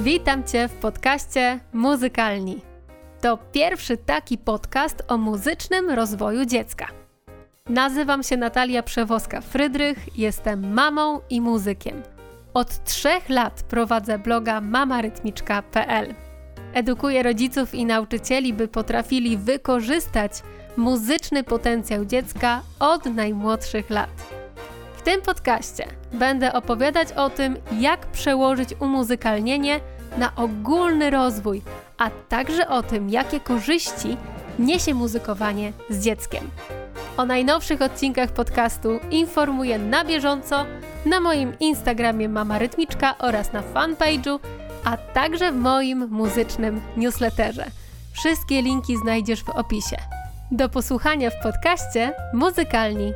Witam Cię w podcaście Muzykalni. To pierwszy taki podcast o muzycznym rozwoju dziecka. Nazywam się Natalia Przewoska-Frydrych, jestem mamą i muzykiem. Od trzech lat prowadzę bloga mamarytmiczka.pl. Edukuję rodziców i nauczycieli, by potrafili wykorzystać muzyczny potencjał dziecka od najmłodszych lat. Tym podcaście będę opowiadać o tym, jak przełożyć umuzykalnienie na ogólny rozwój, a także o tym, jakie korzyści niesie muzykowanie z dzieckiem. O najnowszych odcinkach podcastu informuję na bieżąco na moim Instagramie Mama Rytmiczka oraz na fanpage'u, a także w moim muzycznym newsletterze. Wszystkie linki znajdziesz w opisie. Do posłuchania w podcaście Muzykalni